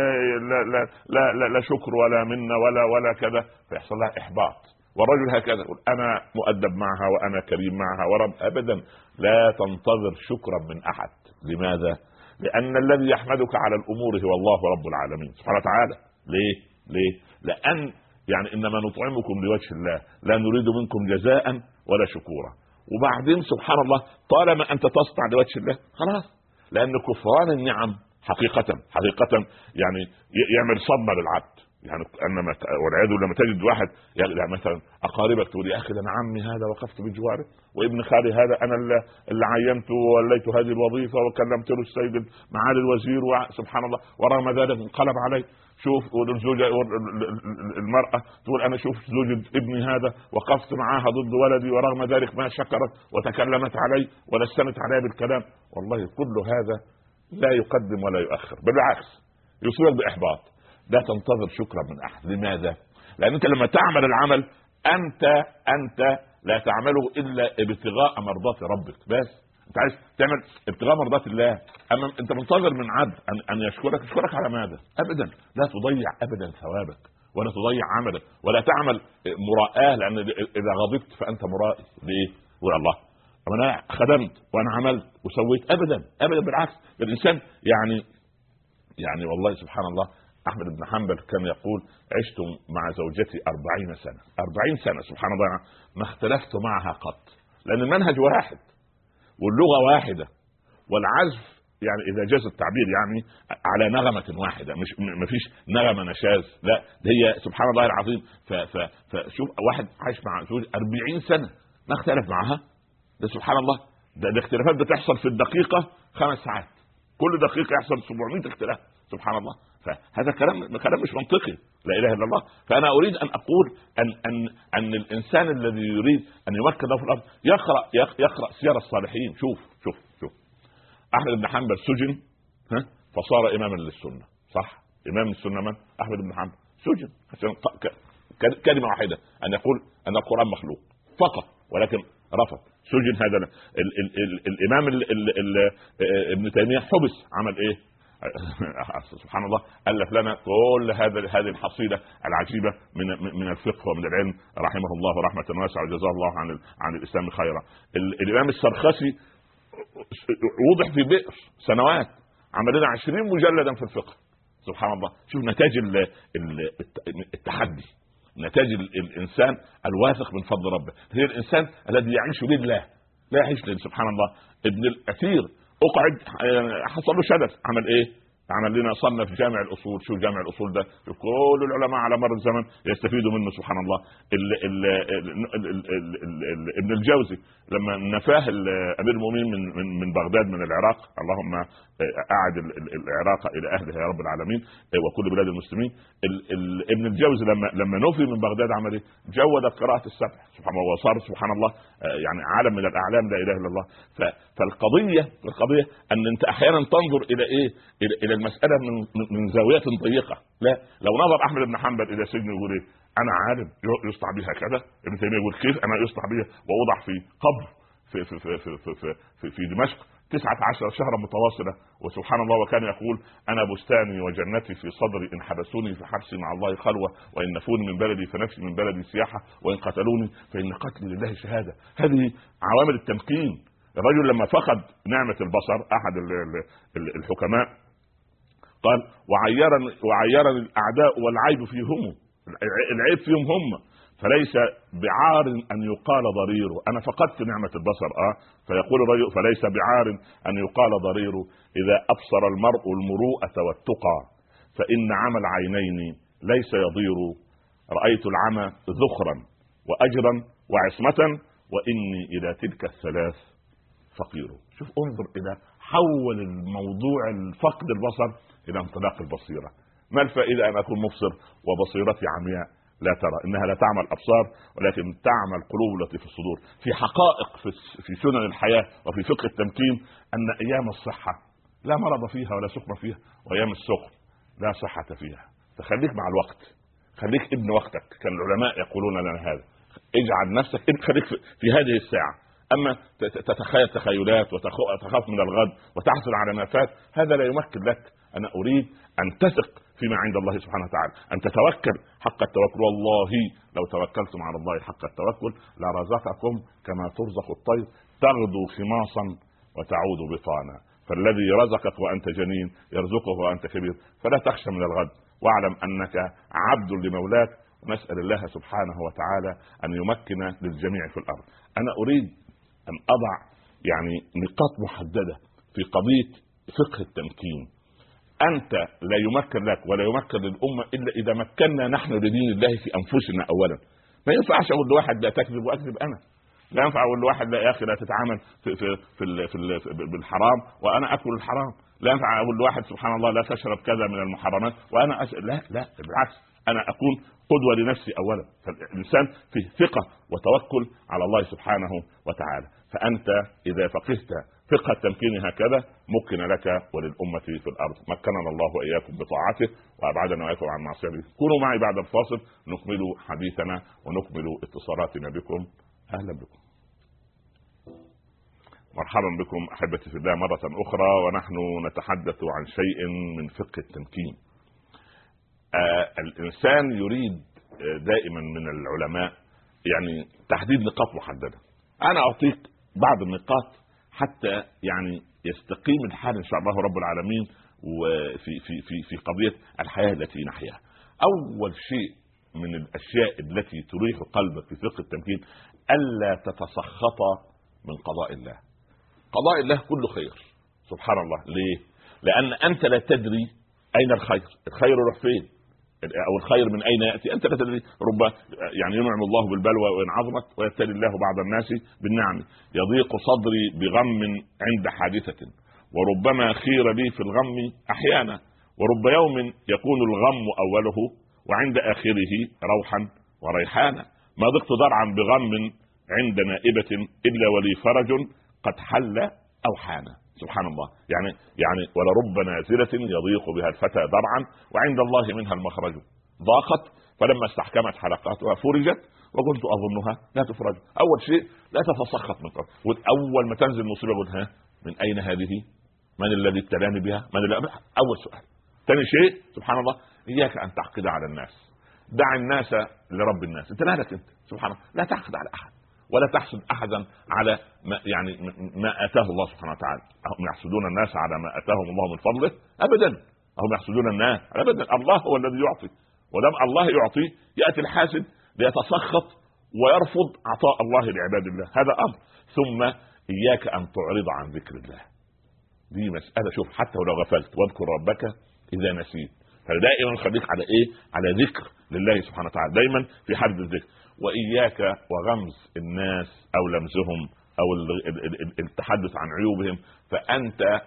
لا لا لا, لا, لا شكر ولا منا ولا ولا كذا. فيحصل لها إحباط. والرجل هكذا يقول أنا مؤدب معها وأنا كريم معها ورب. ابدا لا تنتظر شكرا من أحد. لماذا؟ لأن الذي يحمدك على الأمور هو الله رب العالمين. سبحانه وتعالى. ليه؟ ليه؟ لأن يعني إنما نطعمكم لوجه الله لا نريد منكم جزاء ولا شكورا. وبعدين سبحان الله طالما أنت تصنع لوجه الله خلاص. لأن كفران النعم حقيقة حقيقة يعني يعمل صدمة للعبد. يعني أنما والعياذ لما تجد واحد يعني مثلا أقاربك تقول يا أخي ده أنا عمي هذا وقفت بجواره وابن خالي هذا أنا اللي عينته ووليت هذه الوظيفة وكلمت له السيد معالي الوزير سبحان الله ورغم ذلك انقلب علي شوف الزوجة المرأة تقول أنا شوف زوجة ابني هذا وقفت معاها ضد ولدي ورغم ذلك ما شكرت وتكلمت علي ولسنت علي بالكلام. والله كل هذا لا يقدم ولا يؤخر. بالعكس يصيبك بإحباط. لا تنتظر شكرا من أحد. لماذا؟ لأن أنت لما تعمل العمل أنت أنت لا تعمله إلا ابتغاء مرضاة ربك. بس. انت عايز تعمل ابتغاء مرضات الله أما انت منتظر من عبد ان, أن يشكرك يشكرك على ماذا؟ ابدا. لا تضيع ابدا ثوابك ولا تضيع عملك ولا تعمل مراءة لأن اذا غضبت فأنت مرائي. ليه؟ يقول الله. طب أنا خدمت وأنا عملت وسويت ابدا ابدا بالعكس. الإنسان يعني يعني والله سبحان الله أحمد بن حنبل كان يقول عشت مع زوجتي أربعين سنة. أربعين سنة سبحان الله. ما اختلفت معها قط لأن المنهج واحد. واللغة واحدة. والعزف يعني إذا جاز التعبير يعني على نغمة واحدة مش ما فيش نغمة نشاز لا هي سبحان الله العظيم. فشوف واحد عايش مع زوج 40 سنة ما اختلف معها ده سبحان الله. ده الاختلافات بتحصل في الدقيقة خمس ساعات. كل دقيقة يحصل 700 اختلاف سبحان الله. فهذا كلام كلام مش منطقي. لا إله إلا الله. فأنا أريد أن أقول ان ان أن الإنسان الذي يريد أن يمكن له في الأرض يقرا يقرأ سير الصالحين. شوف شوف شوف. أحمد بن حنبل سجن ها؟ فصار إماما للسنة صح؟ إمام السنة من؟ أحمد بن حنبل سجن. عشان كلمة واحدة أن يقول أن القرآن مخلوق. فقط ولكن رفض. سجن هذا ال ال ال الإمام ال ال ال إبن تيمية حبس عمل إيه؟ سبحان الله ألف لنا كل هذا هذه الحصيله العجيبة من من الفقه ومن العلم رحمه الله رحمة واسعة وجزاه الله عن عن الإسلام خيرا. الإمام السرخسي وضح في بئر سنوات عمل لنا 20 مجلدا في الفقه. سبحان الله. شوف نتاج التحدي. نتاج الإنسان الواثق من فضل ربه. هي الإنسان الذي يعيش لله. لا يعيش سبحان الله. ابن الأثير أقعد حصل له شلل عمل إيه؟ عمل لنا صنف جامع الأصول. شو جامع الأصول ده؟ كل العلماء على مر الزمن يستفيدوا منه سبحان الله. ال ال ال ال ال ابن الجوزي لما نفاه أمير المؤمنين من من من بغداد من العراق اللهم أعد العراق إلى أهلها يا رب العالمين وكل بلاد المسلمين. ابن الجوزي لما لما نفي من بغداد عمل إيه؟ جود قراءة السبع سبحان الله وصار سبحان الله يعني عالم من الأعلام لا إله إلا الله. فالقضيه القضية أن أنت أحيانا تنظر إلى إيه؟ إلى, المسألة من من زاوية ضيقة. لا لو نظر أحمد بن حنبل إلى سجن يقول إيه؟ أنا عالم يصنع بها كذا. ابن تيمية يقول كيف؟ أنا يصنع بها. واوضع في قبر في في في في في, في, في, في دمشق تسعة عشر شهرا متواصلة. وسبحان الله وكان يقول أنا بستاني وجنتي في صدري إن حبسوني في حبسي مع الله خلوة وإن نفوني من بلدي فنفسي من بلدي سياحة وإن قتلوني فإن قتلي لله شهادة. هذه عوامل التمكين. الرجل لما فقد نعمة البصر أحد الحكماء قال وعيرني وعيرني الأعداء والعيب فيهم. العيب فيهم هم. فليس بعار أن يقال ضريره. أنا فقدت نعمة البصر آه. فيقول الرجل فليس بعار أن يقال ضريره. إذا أبصر المرء المروءة والتقى فإن عمى العينين ليس يضير. رأيت العمى ذخرا واجرا وعصمة وإني إلى تلك الثلاث فقير. شوف انظر إلى حول الموضوع الفقد البصر إلى انطلاق البصيرة. ما الفائدة أن أكون مبصر وبصيرتي عمياء؟ لا ترى إنها لا تعمى الابصار ولكن تعمى القلوب التي في الصدور. في حقائق في في سنن الحياة وفي فقه التمكين أن أيام الصحة لا مرض فيها ولا سقم فيها وأيام السقم لا صحة فيها. فخليك مع الوقت. خليك ابن وقتك. كان العلماء يقولون لنا هذا. اجعل نفسك خليك في هذه الساعة. أما تتخيل تخيلات وتخاف من الغد وتحصل على ما فات هذا لا يمكن لك أنا أريد أن تثق فيما عند الله سبحانه وتعالى أن تتوكل حق التوكل. والله لو توكلتم على الله حق التوكل لرزقكم كما ترزق الطير تغدو خماصا وتعود بطانا. فالذي رزقك وأنت جنين يرزقه وأنت كبير. فلا تخشى من الغد. واعلم أنك عبد لمولاك ونسأل الله سبحانه وتعالى أن يمكن للجميع في الأرض. أنا أريد ان أضع يعني نقاط محددة في قضية فقه التمكين؟ أنت لا يمكن لك ولا يمكن للأمة إلا إذا مكنا نحن لدين الله في أنفسنا اولا. ما ينفعش أقول لواحد لا تكذب وأكذب أنا. لا ينفع أقول لواحد لا يا أخي لا تتعامل في في في, في, في بالحرام وأنا أكل الحرام. لا ينفع أقول لواحد سبحان الله لا تشرب كذا من المحرمات وأنا أس... لا لا بالعكس. أنا اكون قدوة لنفسي اولا. فالإنسان فيه ثقة وتوكل على الله سبحانه وتعالى. فأنت إذا فقهت فقه التمكين هكذا مكن لك وللأمة في الأرض. مكننا الله وإياكم بطاعته وأبعدنا وإياكم عن معصيته. كونوا معي بعد الفاصل. نكمل حديثنا ونكمل اتصالاتنا بكم. أهلا بكم. مرحبا بكم أحبتي في الله مرة أخرى ونحن نتحدث عن شيء من فقه التمكين. آه الإنسان يريد آه دائما من العلماء يعني تحديد نقاط محددة. أنا اعطيك بعض النقاط حتى يعني يستقيم الحال ان شاء الله رب العالمين وفي في في في قضية الحياة التي نحياها. أول شيء من الأشياء التي تريح قلبك في فقه التمكين ألا تتسخط من قضاء الله. قضاء الله كله خير سبحان الله ليه؟ لأن أنت لا تدري أين الخير، الخير يروح فين؟ أو الخير من أين يأتي؟ أنت لا تدري رب يعني ينعم الله بالبلوى وإن عظمت ويبتلي الله بعض الناس بالنعم. يضيق صدري بغم عند حادثة. وربما خير لي في الغم أحيانا. ورب يوم يكون الغم أوله وعند آخره روحا وريحانا. ما ضقت ضرعا بغم عند نائبة إلا ولي فرج قد حل أو حان سبحان الله. يعني يعني ولرب نازلة يضيق بها الفتى ضرعا وعند الله منها المخرج. ضاقت فلما استحكمت حلقاتها فرجت وكنت أظنها لا تفرج. أول شيء لا تتسخط من قبل أول ما تنزل مصيبه قلت ها من أين هذه؟ من الذي ابتلاني بها؟ من الذي أول سؤال. ثاني شيء سبحان الله إياك أن تعقد على الناس. دع الناس لرب الناس. أنت مالك أنت. سبحان الله لا تعقد على أحد. ولا تحسد أحدا على ما يعني ما آتاه الله سبحانه وتعالى. هم يحسدون الناس على ما آتاهم الله من فضله؟ ابدا. هم يحسدون الناس ابدا الله هو الذي يعطي. ودام الله يعطي يأتي الحاسد ليتسخط ويرفض عطاء الله لعباد الله. هذا أمر. ثم إياك أن تعرض عن ذكر الله. دي مسألة. شوف حتى ولو غفلت واذكر ربك إذا نسيت. فدائما خليك على إيه؟ على ذكر لله سبحانه وتعالى. دايما في حد الذكر. وإياك وغمز الناس أو لمزهم أو التحدث عن عيوبهم فأنت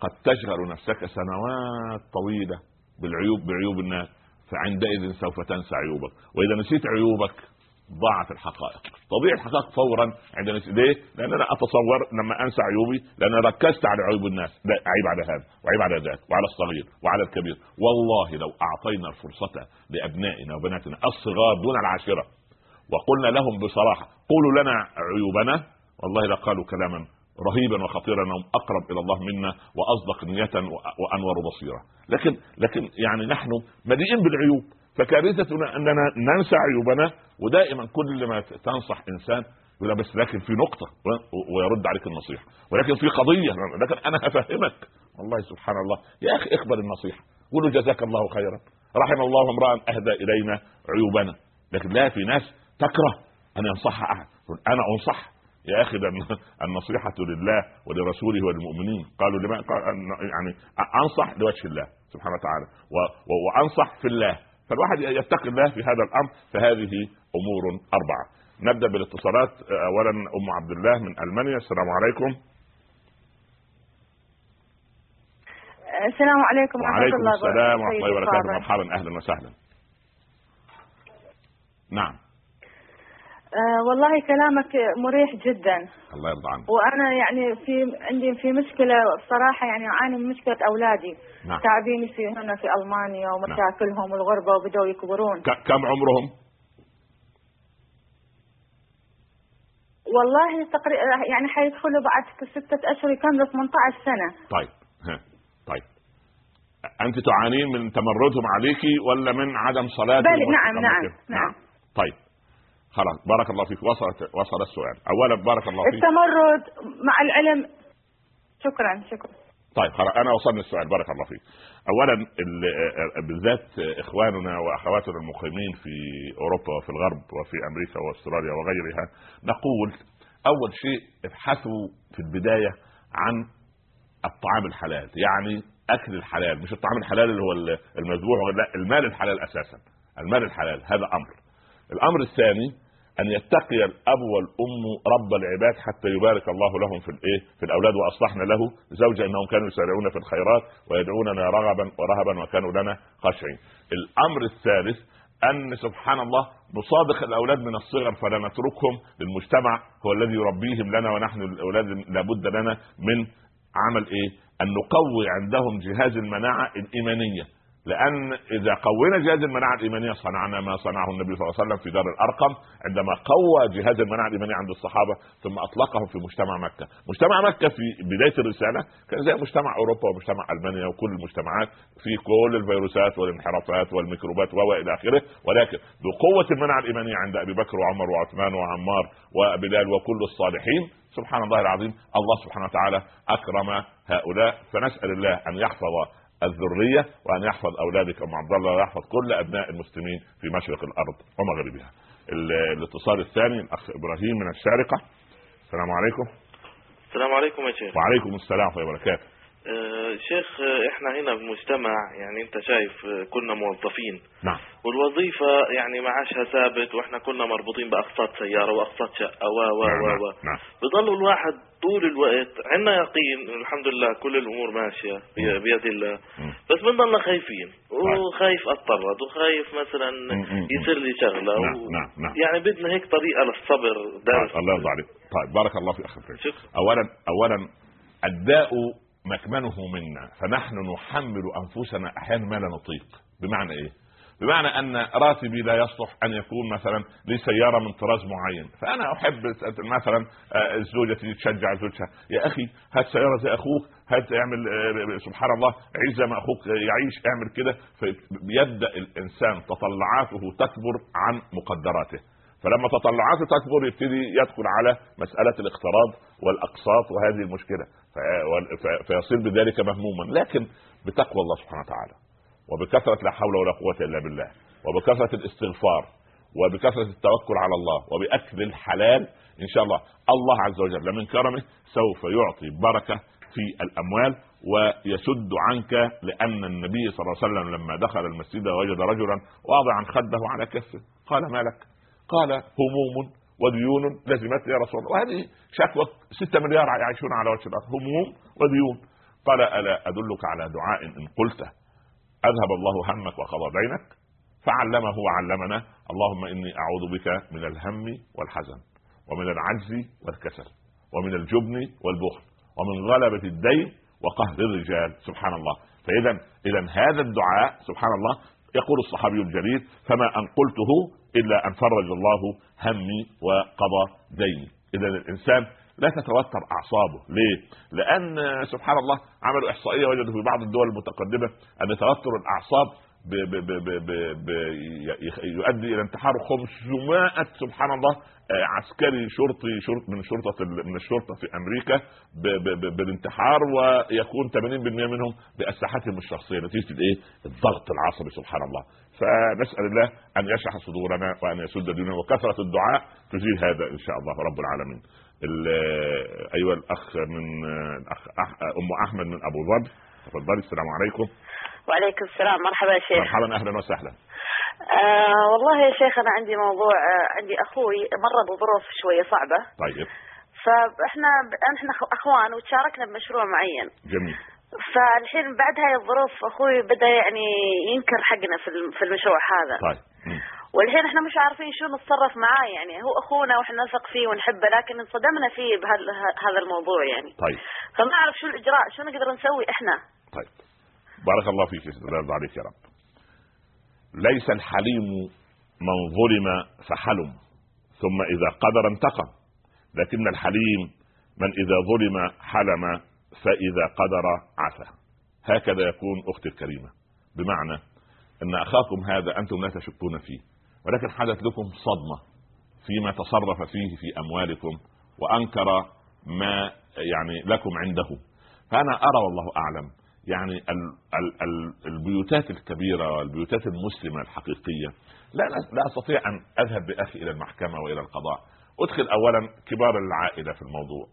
قد تشغل نفسك سنوات طويلة بالعيوب بعيوب الناس فعندئذ سوف تنسى عيوبك. وإذا نسيت عيوبك ضاعت الحقائق. تضيع الحقائق فورا عند ليه؟ لأن أنا أتصور لما أنسى عيوبي لأن ركزت على عيوب الناس. لا عيب على هذا وعيب على ذاك وعلى الصغير وعلى الكبير. والله لو أعطينا الفرصة لأبنائنا وبناتنا الصغار دون العاشرة وقلنا لهم بصراحة قولوا لنا عيوبنا. والله لقالوا كلاما رهيبا وخطيرا انهم أقرب إلى الله منا وأصدق نية وأنور بصيرة. لكن لكن يعني نحن مليئين بالعيوب فكارثتنا أننا ننسى عيوبنا ودائما كل ما تنصح إنسان يقول بس لكن في نقطة ويرد عليك النصيحة. ولكن في قضية لكن أنا هفهمك. والله سبحان الله. يا أخي اقبل النصيحة. قول جزاك الله خيرا. رحم الله امرا أهدى إلينا عيوبنا. لكن لا في ناس تكره أن ينصحها أحد. أنا أنصح يا أخي ده النصيحة لله ولرسوله وللمؤمنين. قالوا لما قال يعني أنصح لوجه الله سبحانه وتعالى. وأنصح في الله. فالواحد يتقي الله في هذا الأمر. فهذه أمور أربعة. نبدأ بالاتصالات. اولا أم عبد الله من ألمانيا. السلام عليكم. السلام عليكم. ورحمة الله وبركاته السلام ورحمة الله وبركاته. مرحبا. أهلا وسهلا. نعم. آه والله كلامك مريح جدا. الله يرضى عنك. وأنا يعني في عندي في مشكلة بصراحه يعني أعاني من مشكلة أولادي. نعم. تعبيني في هنا في ألمانيا ومشاكلهم والغربة وبدأوا يكبرون. كم عمرهم؟ والله تقريبا يعني حيدخلوا بعد ستة أشهر يكملوا 18 سنة. طيب. ها. طيب. أنت تعانين من تمردهم عليكي ولا من عدم صلاتهم بل نعم نعم كده؟ نعم. طيب. خلاص بارك الله فيك. وصلت وصل السؤال. اولا بارك الله فيك. التمرد مع العلم شكرا شكرا. طيب خلاص أنا وصلني السؤال. بارك الله فيك. اولا ال- بالذات إخواننا وأخواتنا المقيمين في أوروبا وفي الغرب وفي أمريكا وأستراليا وغيرها نقول أول شيء ابحثوا في البداية عن الطعام الحلال يعني أكل الحلال مش الطعام الحلال اللي هو ال- المذبوح لا المال الحلال أساسا. المال الحلال هذا أمر. الأمر الثاني أن يتقي الأب والأم رب العباد حتى يبارك الله لهم في الإيه؟ في الأولاد وأصلحنا له زوجا إنهم كانوا يسارعون في الخيرات ويدعوننا رغبا ورهبا وكانوا لنا خاشعين. الأمر الثالث أن سبحان الله نصادق الأولاد من الصغر فلا نتركهم للمجتمع هو الذي يربيهم لنا ونحن الأولاد لابد لنا من عمل إيه؟ أن نقوي عندهم جهاز المناعة الإيمانية. لأن إذا قوينا جهاز المناعة الإيمانية صنعنا ما صنعه النبي صلى الله عليه وسلم في دار الأرقم عندما قوى جهاز المناعة الإيمانية عند الصحابة ثم اطلقهم في مجتمع مكة، مجتمع مكة في بداية الرسالة كان زي مجتمع أوروبا ومجتمع ألمانيا وكل المجتمعات في كل الفيروسات والانحرافات والميكروبات وإلى آخره. ولكن بقوه المناعة الإيمانية عند أبي بكر وعمر وعثمان وعمار وبلال وكل الصالحين سبحان الله العظيم الله سبحانه وتعالى أكرم هؤلاء. فنسأل الله أن يحفظ الذرية وأن يحفظ أولادك ام عبد الله ويحفظ كل أبناء المسلمين في مشرق الأرض ومغربها. ال- الاتصال الثاني الأخ إبراهيم من الشارقة. السلام عليكم. السلام عليكم يا شيخ وعليكم السلام ورحمة الله وبركاته. آه شيخ آه، إحنا هنا بمجتمع يعني أنت شايف آه، كنا موظفين نعم والوظيفة يعني معاشها ثابت وإحنا كنا مربوطين بأقساط سيارة وأقساط شقة و و نعم و نعم, و نعم. بضل الواحد طول الوقت عندنا يقين الحمد لله كل الأمور ماشية بي- بيد الله. بس بنضلنا خايفين طيب. وخايف أتطرد وخايف مثلا. يصير لي شغلة نعم، و- نعم، نعم. يعني بدنا هيك طريقة للصبر درس طيب الله يرضى عليك. طيب بارك الله في الكريم. شكرا اولا اولا الداء مكمنه منا فنحن نحمل أنفسنا أحيانا ما لا نطيق. بمعنى إيه؟ بمعنى أن راتبي لا يصلح أن يكون مثلا لي سيارة من طراز معين. فأنا أحب مثلا آه، زوجتي تشجع زوجها. يا أخي هات سيارة زي أخوك هات اعمل آه، سبحان الله عيش زي ما أخوك يعيش اعمل كده. فيبدأ الإنسان تطلعاته تكبر عن مقدراته. فلما تطلعاته تكبر يبتدي يدخل على مسألة الاقتراض والأقساط وهذه ف- فيصير بذلك مهموما. لكن بتقوى الله سبحانه وتعالى وبكثرة لا حول ولا قوة إلا بالله وبكثرة الاستغفار وبكثرة التوكل على الله وبأكل الحلال إن شاء الله. الله عز وجل من كرمه سوف يعطي بركة في الأموال ويسد عنك لأن النبي صلى الله عليه وسلم لما دخل المسجد وجد رجلا واضعا خده على كفه قال ما لك؟ قال هموم وديون لزمتني يا رسول الله. وهذه شكوى ستة مليار يعيشون على وجه الأرض. هموم وديون. قال ألا أدلك على دعاء إن قلته؟ أذهب الله همك وقضى دينك فعلمه وعلمنا. اللهم إني أعوذ بك من الهم والحزن ومن العجز والكسل ومن الجبن والبخل ومن غلبة الدين وقهر الرجال. سبحان الله. فاذا اذا هذا الدعاء سبحان الله يقول الصحابي الجليل فما أن قلته إلا أن فرج الله همي وقضى ديني. إذا الإنسان لا تتوتر أعصابه. ليه؟ لأن سبحان الله عملوا إحصائية وجدوا في بعض الدول المتقدمة أن توتر الأعصاب ب ب ب ب ب يؤدي إلى انتحار 500 سبحان الله آه، عسكري شرطي شرط من شرطة من الشرطة في أمريكا ب ب بالانتحار ويكون 80% منهم بأسلحتهم الشخصية. نتيجة الإيه؟ الضغط العصبي سبحان الله. فنسأل الله أن يشرح صدورنا وأن يسد ديننا وكثرة الدعاء تزيل هذا إن شاء الله رب العالمين. ال- أيها الأخ من الأخ أم أحمد من أبو ظبي. تفضلي السلام عليكم. وعليكم السلام. مرحبا يا شيخ. مرحبا أهلا وسهلا. آه والله يا شيخ أنا عندي موضوع آه عندي أخوي مر بظروف شوية صعبة. طيب. فاحنا إحنا أخوان وتشاركنا بمشروع معين. جميل. فالحين بعد هاي الظروف أخوي بدأ يعني ينكر حقنا في في المشروع هذا. طيب. والحين إحنا مش عارفين شو نتصرف معاه يعني. هو أخونا وإحنا نثق فيه ونحبه لكن انصدمنا فيه بهذا الموضوع يعني. طيب. فما أعرف شو الإجراء شو نقدر نسوي إحنا؟ طيب. بارك الله فيك الله عليك يا رب. ليس الحليم من ظلم فحلم ثم إذا قدر انتقم. لكن الحليم من إذا ظلم حلم فإذا قدر عفا. هكذا يكون أختي الكريمة. بمعنى أن أخاكم هذا أنتم لا تشكون فيه ولكن حدث لكم صدمة فيما تصرف فيه في أموالكم وأنكر ما يعني لكم عنده. فأنا أرى والله أعلم يعني ال ال ال البيوتات الكبيرة والبيوتات المسلمة الحقيقية لا لا أستطيع أن أذهب بأخي إلى المحكمة وإلى القضاء. ادخل اولا كبار العائله في الموضوع.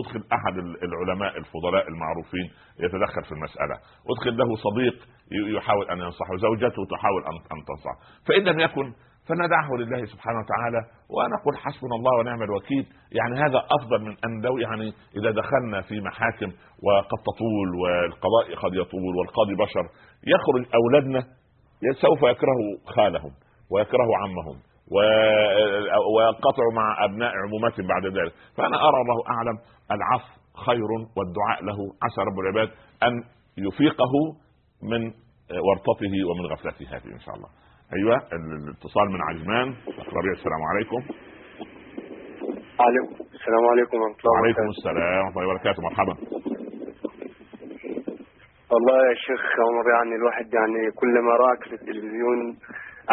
ادخل أحد العلماء الفضلاء المعروفين يتدخل في المسألة. ادخل له صديق يحاول أن ينصحه. زوجته تحاول ان تنصحه. فإن لم يكن فندعه لله سبحانه وتعالى ونقول حسبنا الله ونعم الوكيل. يعني هذا أفضل من أن لو يعني إذا دخلنا في محاكم وقد تطول والقضاء قد يطول والقاضي بشر يخرج أولادنا سوف يكره خالهم ويكره عمهم. وينقطع مع أبناء عمومتهم بعد ذلك. فأنا أرى الله أعلم العفو خير والدعاء له عسى رب العباد أن يفيقه من ورطته ومن غفلته هذه إن شاء الله. أيوه الاتصال من عجمان ربيع السلام عليكم. عليكم السلام عليكم ورحمة الله وعليكم السلام ورحمة الله وبركاته. مرحبا. والله يا شيخ عمر يعني الواحد يعني كلما راك في التلفزيون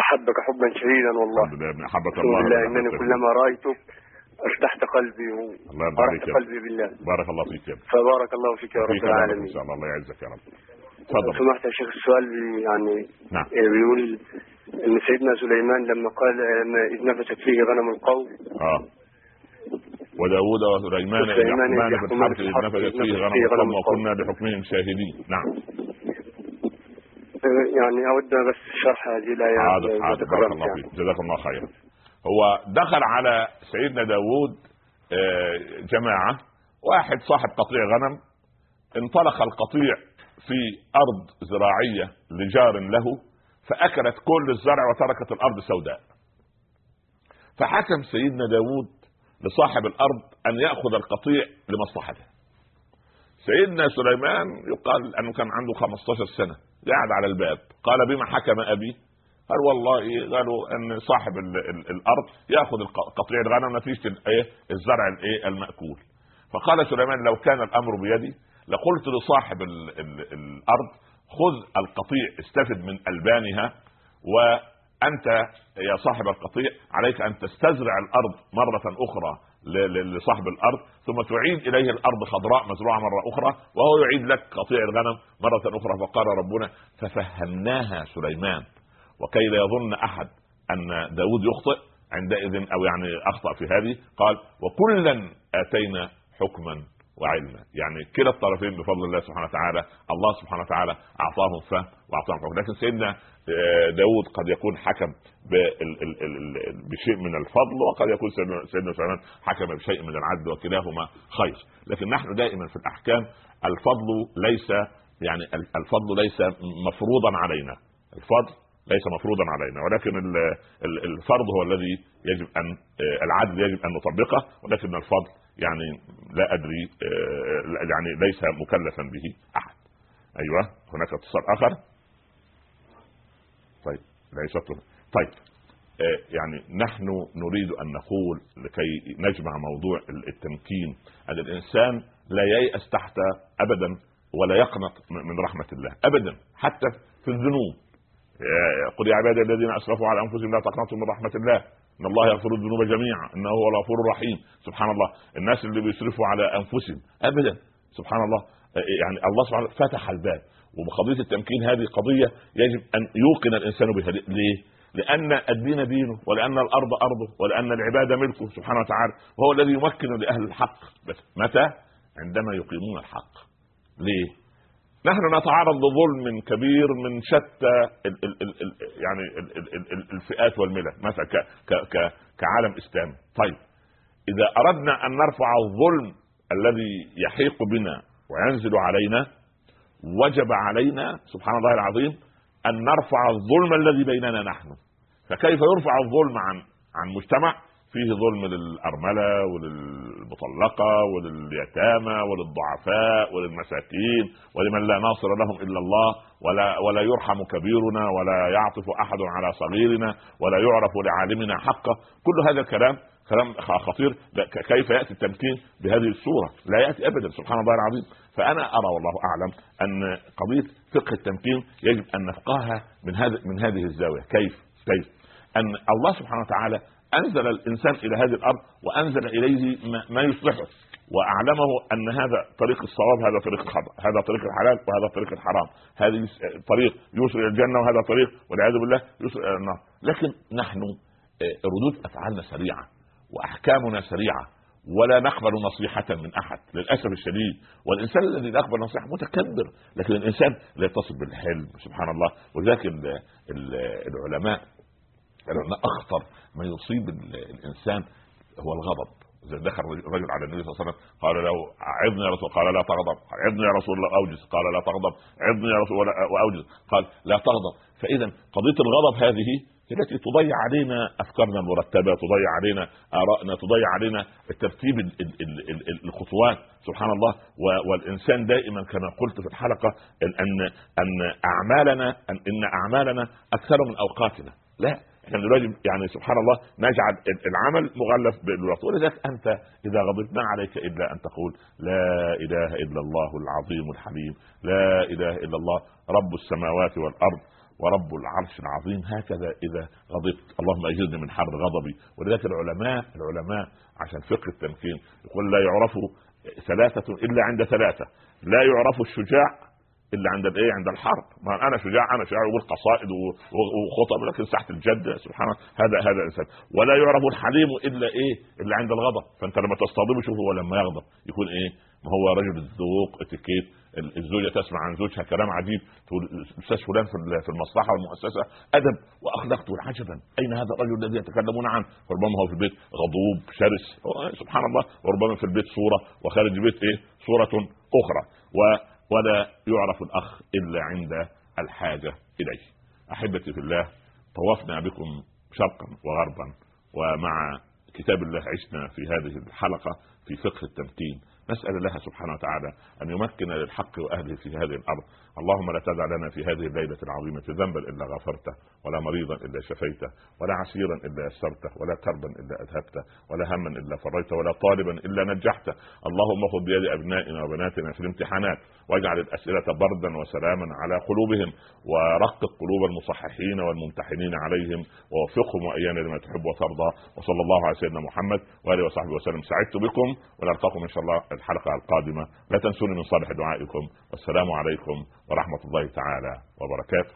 أحبك حبا شديدا والله. الحمد لله احبك الله بالله إنني كلما رأيتك ارتحت قلبي عليك قلبي بالله. بارك الله فيك فبارك الله فيك يا رب العالمين. إن شاء الله الله يعزك يا رب. تفضل. سمحت يا شيخ السؤال يعني نعم. بيقول إن سيدنا سليمان لما قال لما إذ نفست فيه غنم القوم. آه. وداود وسليمان يحكمان في يحكمان إذ نفست فيه غنم القوم. وكنا بحكمهم شاهدين. نعم. يعني أود بس شرح هذه الايه إذا حاضر بارك الله. فيك. جزاك الله خيرا. هو دخل على سيدنا داود آه، جماعة. واحد صاحب قطيع غنم انطلق القطيع في أرض زراعية لجار له فأكلت كل الزرع وتركت الأرض سوداء. فحكم سيدنا داود لصاحب الأرض أن يأخذ القطيع لمصلحته. سيدنا سليمان يقال أنه كان عنده 15 سنة. قاعد على الباب. قال بما حكم أبي؟ قال والله قالوا إن صاحب ال ال الأرض يأخذ قطيع الغنم نتيجه الايه الزرع الايه المأكول. فقال سليمان لو كان الأمر بيدي لقلت لصاحب ال ال الأرض خذ القطيع استفد من ألبانها وأنت يا صاحب القطيع عليك أن تستزرع الأرض مرة أخرى. لصاحب الأرض ثم تعيد إليه الأرض خضراء مزروعة مرة أخرى وهو يعيد لك قطيع الغنم مرة أخرى. فقال ربنا ففهمناها سليمان وكي لا يظن أحد أن داود يخطئ عندئذ أو يعني أخطأ في هذه؟ قال وكلا آتينا حكما وعلما. يعني كلا الطرفين بفضل الله سبحانه وتعالى الله سبحانه وتعالى أعطاهم فهم وأعطاهم حكم. لكن سيدنا داود قد يكون حكم بشيء من الفضل وقد يكون سيدنا- سليمان حكم بشيء من العدل وكلاهما خير. لكن نحن دائما في الأحكام الفضل ليس يعني ال- الفضل ليس مفروضا علينا. الفضل ليس مفروضا علينا. ولكن ال- ال- الفرض هو الذي يجب أن آه، العدل يجب أن نطبقه ولكن الفضل يعني لا أدري آه، يعني ليس مكلفا به أحد. أيوه هناك اتصال آخر. طيب يشطر. طيب آه، يعني نحن نريد أن نقول لكي نجمع موضوع التمكين أن الإنسان لا ييأس تحت ابدا ولا يقنط من رحمة الله ابدا حتى في الذنوب. قل يا عبادي الذين أسرفوا على أنفسهم لا تقنطوا من رحمة الله. إن الله يغفر الذنوب جميعا إنه هو الغفور الرحيم. سبحان الله. الناس اللي بيسرفوا على أنفسهم ابدا. سبحان الله. يعني الله سبحانه فتح الباب. وبقضيه التمكين هذه قضية يجب أن يوقن الإنسان بها ليه؟ لأن الدين دينه ولأن الأرض ارضه ولأن العباد ملكه سبحانه وتعالى وهو الذي يمكن لأهل الحق متى؟ عندما يقيمون الحق ليه؟ نحن نتعرض لظلم كبير من شتى ال ال ال ال يعني ال ال ال ال الفئات والملل مثلا كعالم اسلامي طيب إذا أردنا أن نرفع الظلم الذي يحيق بنا وينزل علينا وجب علينا سبحان الله العظيم أن نرفع الظلم الذي بيننا نحن. فكيف يرفع الظلم عن عن مجتمع؟ فيه ظلم للأرملة وللمطلقة ولليتامى وللضعفاء وللمساكين ولمن لا ناصر لهم إلا الله ولا ولا يرحم كبيرنا ولا يعطف أحد على صغيرنا ولا يعرف لعالمنا حقه. كل هذا الكلام كلام خطير. كيف يأتي التمكين بهذه الصورة؟ لا يأتي ابدا. سبحان الله العظيم، فأنا أرى والله أعلم أن قضية فقه التمكين يجب أن نفقهها من هذا من هذه الزاوية، كيف؟ كيف؟ أن الله سبحانه وتعالى أنزل الإنسان إلى هذه الأرض وأنزل إليه ما يصلحه. وأعلمه أن هذا طريق الصواب هذا طريق الخطا هذا طريق الحلال وهذا طريق الحرام. هذه طريق يوصل إلى الجنة وهذا طريق والعياذ بالله يوصل إلى النار. لكن نحن آه، ردود أفعالنا سريعة وأحكامنا سريعة. ولا نقبل نصيحة من أحد للأسف الشديد. والإنسان الذي يقبل نصيحة متكبر لكن الإنسان لا يتصل بالحلم سبحان الله. ولذلك العلماء العلماء أخطر ما يصيب الإنسان هو الغضب. دخل رجل على النبي صلى الله عليه وسلم قال له عظني يا رسول قال لا تغضب. عظني يا رسول الله أوجز. قال لا تغضب. عظني يا رسول وأوجز. قال لا تغضب. فإذا قضية الغضب هذه التي تضيع علينا أفكارنا المرتبة تضيع علينا آرائنا تضيع علينا ترتيب الخطوات. سبحان الله. والإنسان دائما كما قلت في الحلقة ان ان أعمالنا ان, إن أعمالنا أكثر من أوقاتنا. لا. إحنا دلوقتي يعني سبحان الله نجعل العمل مغلف بالوقت. ولذلك أنت إذا غضبت ما عليك إلا أن تقول لا إله إلا الله العظيم الحليم. لا إله إلا الله رب السماوات والأرض. ورب العرش العظيم هكذا إذا غضبت. اللهم أجرني من حر غضبي. ولذلك العلماء العلماء عشان فقه التمكين يقول لا يعرف ثلاثة إلا عند ثلاثة. لا يعرف الشجاع إلا عند الإيه؟ عند الحرب. ما أنا شجاع أنا شجاع يقول قصائد وخطب لكن ساحة الجد سبحان هذا هذا انسان ولا يعرف الحليم إلا إيه؟ إلا عند الغضب. فأنت لما تصطدمه شوف هو لما يغضب. يكون إيه؟ ما هو رجل الذوق اتيكيت الزوجة تسمع عن زوجها كلام عجيب تقول الأستاذ فلان في المصلحة والمؤسسة أدب وأخلاق تقول عجبا أين هذا الرجل الذي يتكلمون عنه؟ ربما هو في البيت غضوب شرس. سبحان الله وربما في البيت صورة وخارج البيت إيه؟ صورة أخرى. و ولا يعرف الأخ إلا عند الحاجة إليه. أحبتي في الله طوفنا بكم شرقا وغربا ومع كتاب الله عشنا في هذه الحلقة في فقه التمكين. نسأل الله سبحانه وتعالى أن يمكن للحق وأهله في هذه الأرض. اللهم لا تدع لنا في هذه الليلة العظيمة ذنبا إلا غفرته ولا مريضا إلا شفيته ولا عسيرا إلا يسرته ولا كربا إلا أذهبته ولا هما إلا فريته ولا طالبا إلا نجحته. اللهم خذ بيد أبنائنا وبناتنا في الامتحانات واجعل الأسئلة بردا وسلاما على قلوبهم ورقق قلوب المصححين والممتحنين عليهم ووفقهم وإيانا لما تحب وترضى. وصلى الله على سيدنا محمد وآله وصحبه وسلم. سعدت بكم ونلقاكم إن شاء الله الحلقة القادمة. لا تنسوني من صالح دعائكم. والسلام عليكم ورحمة الله تعالى وبركاته.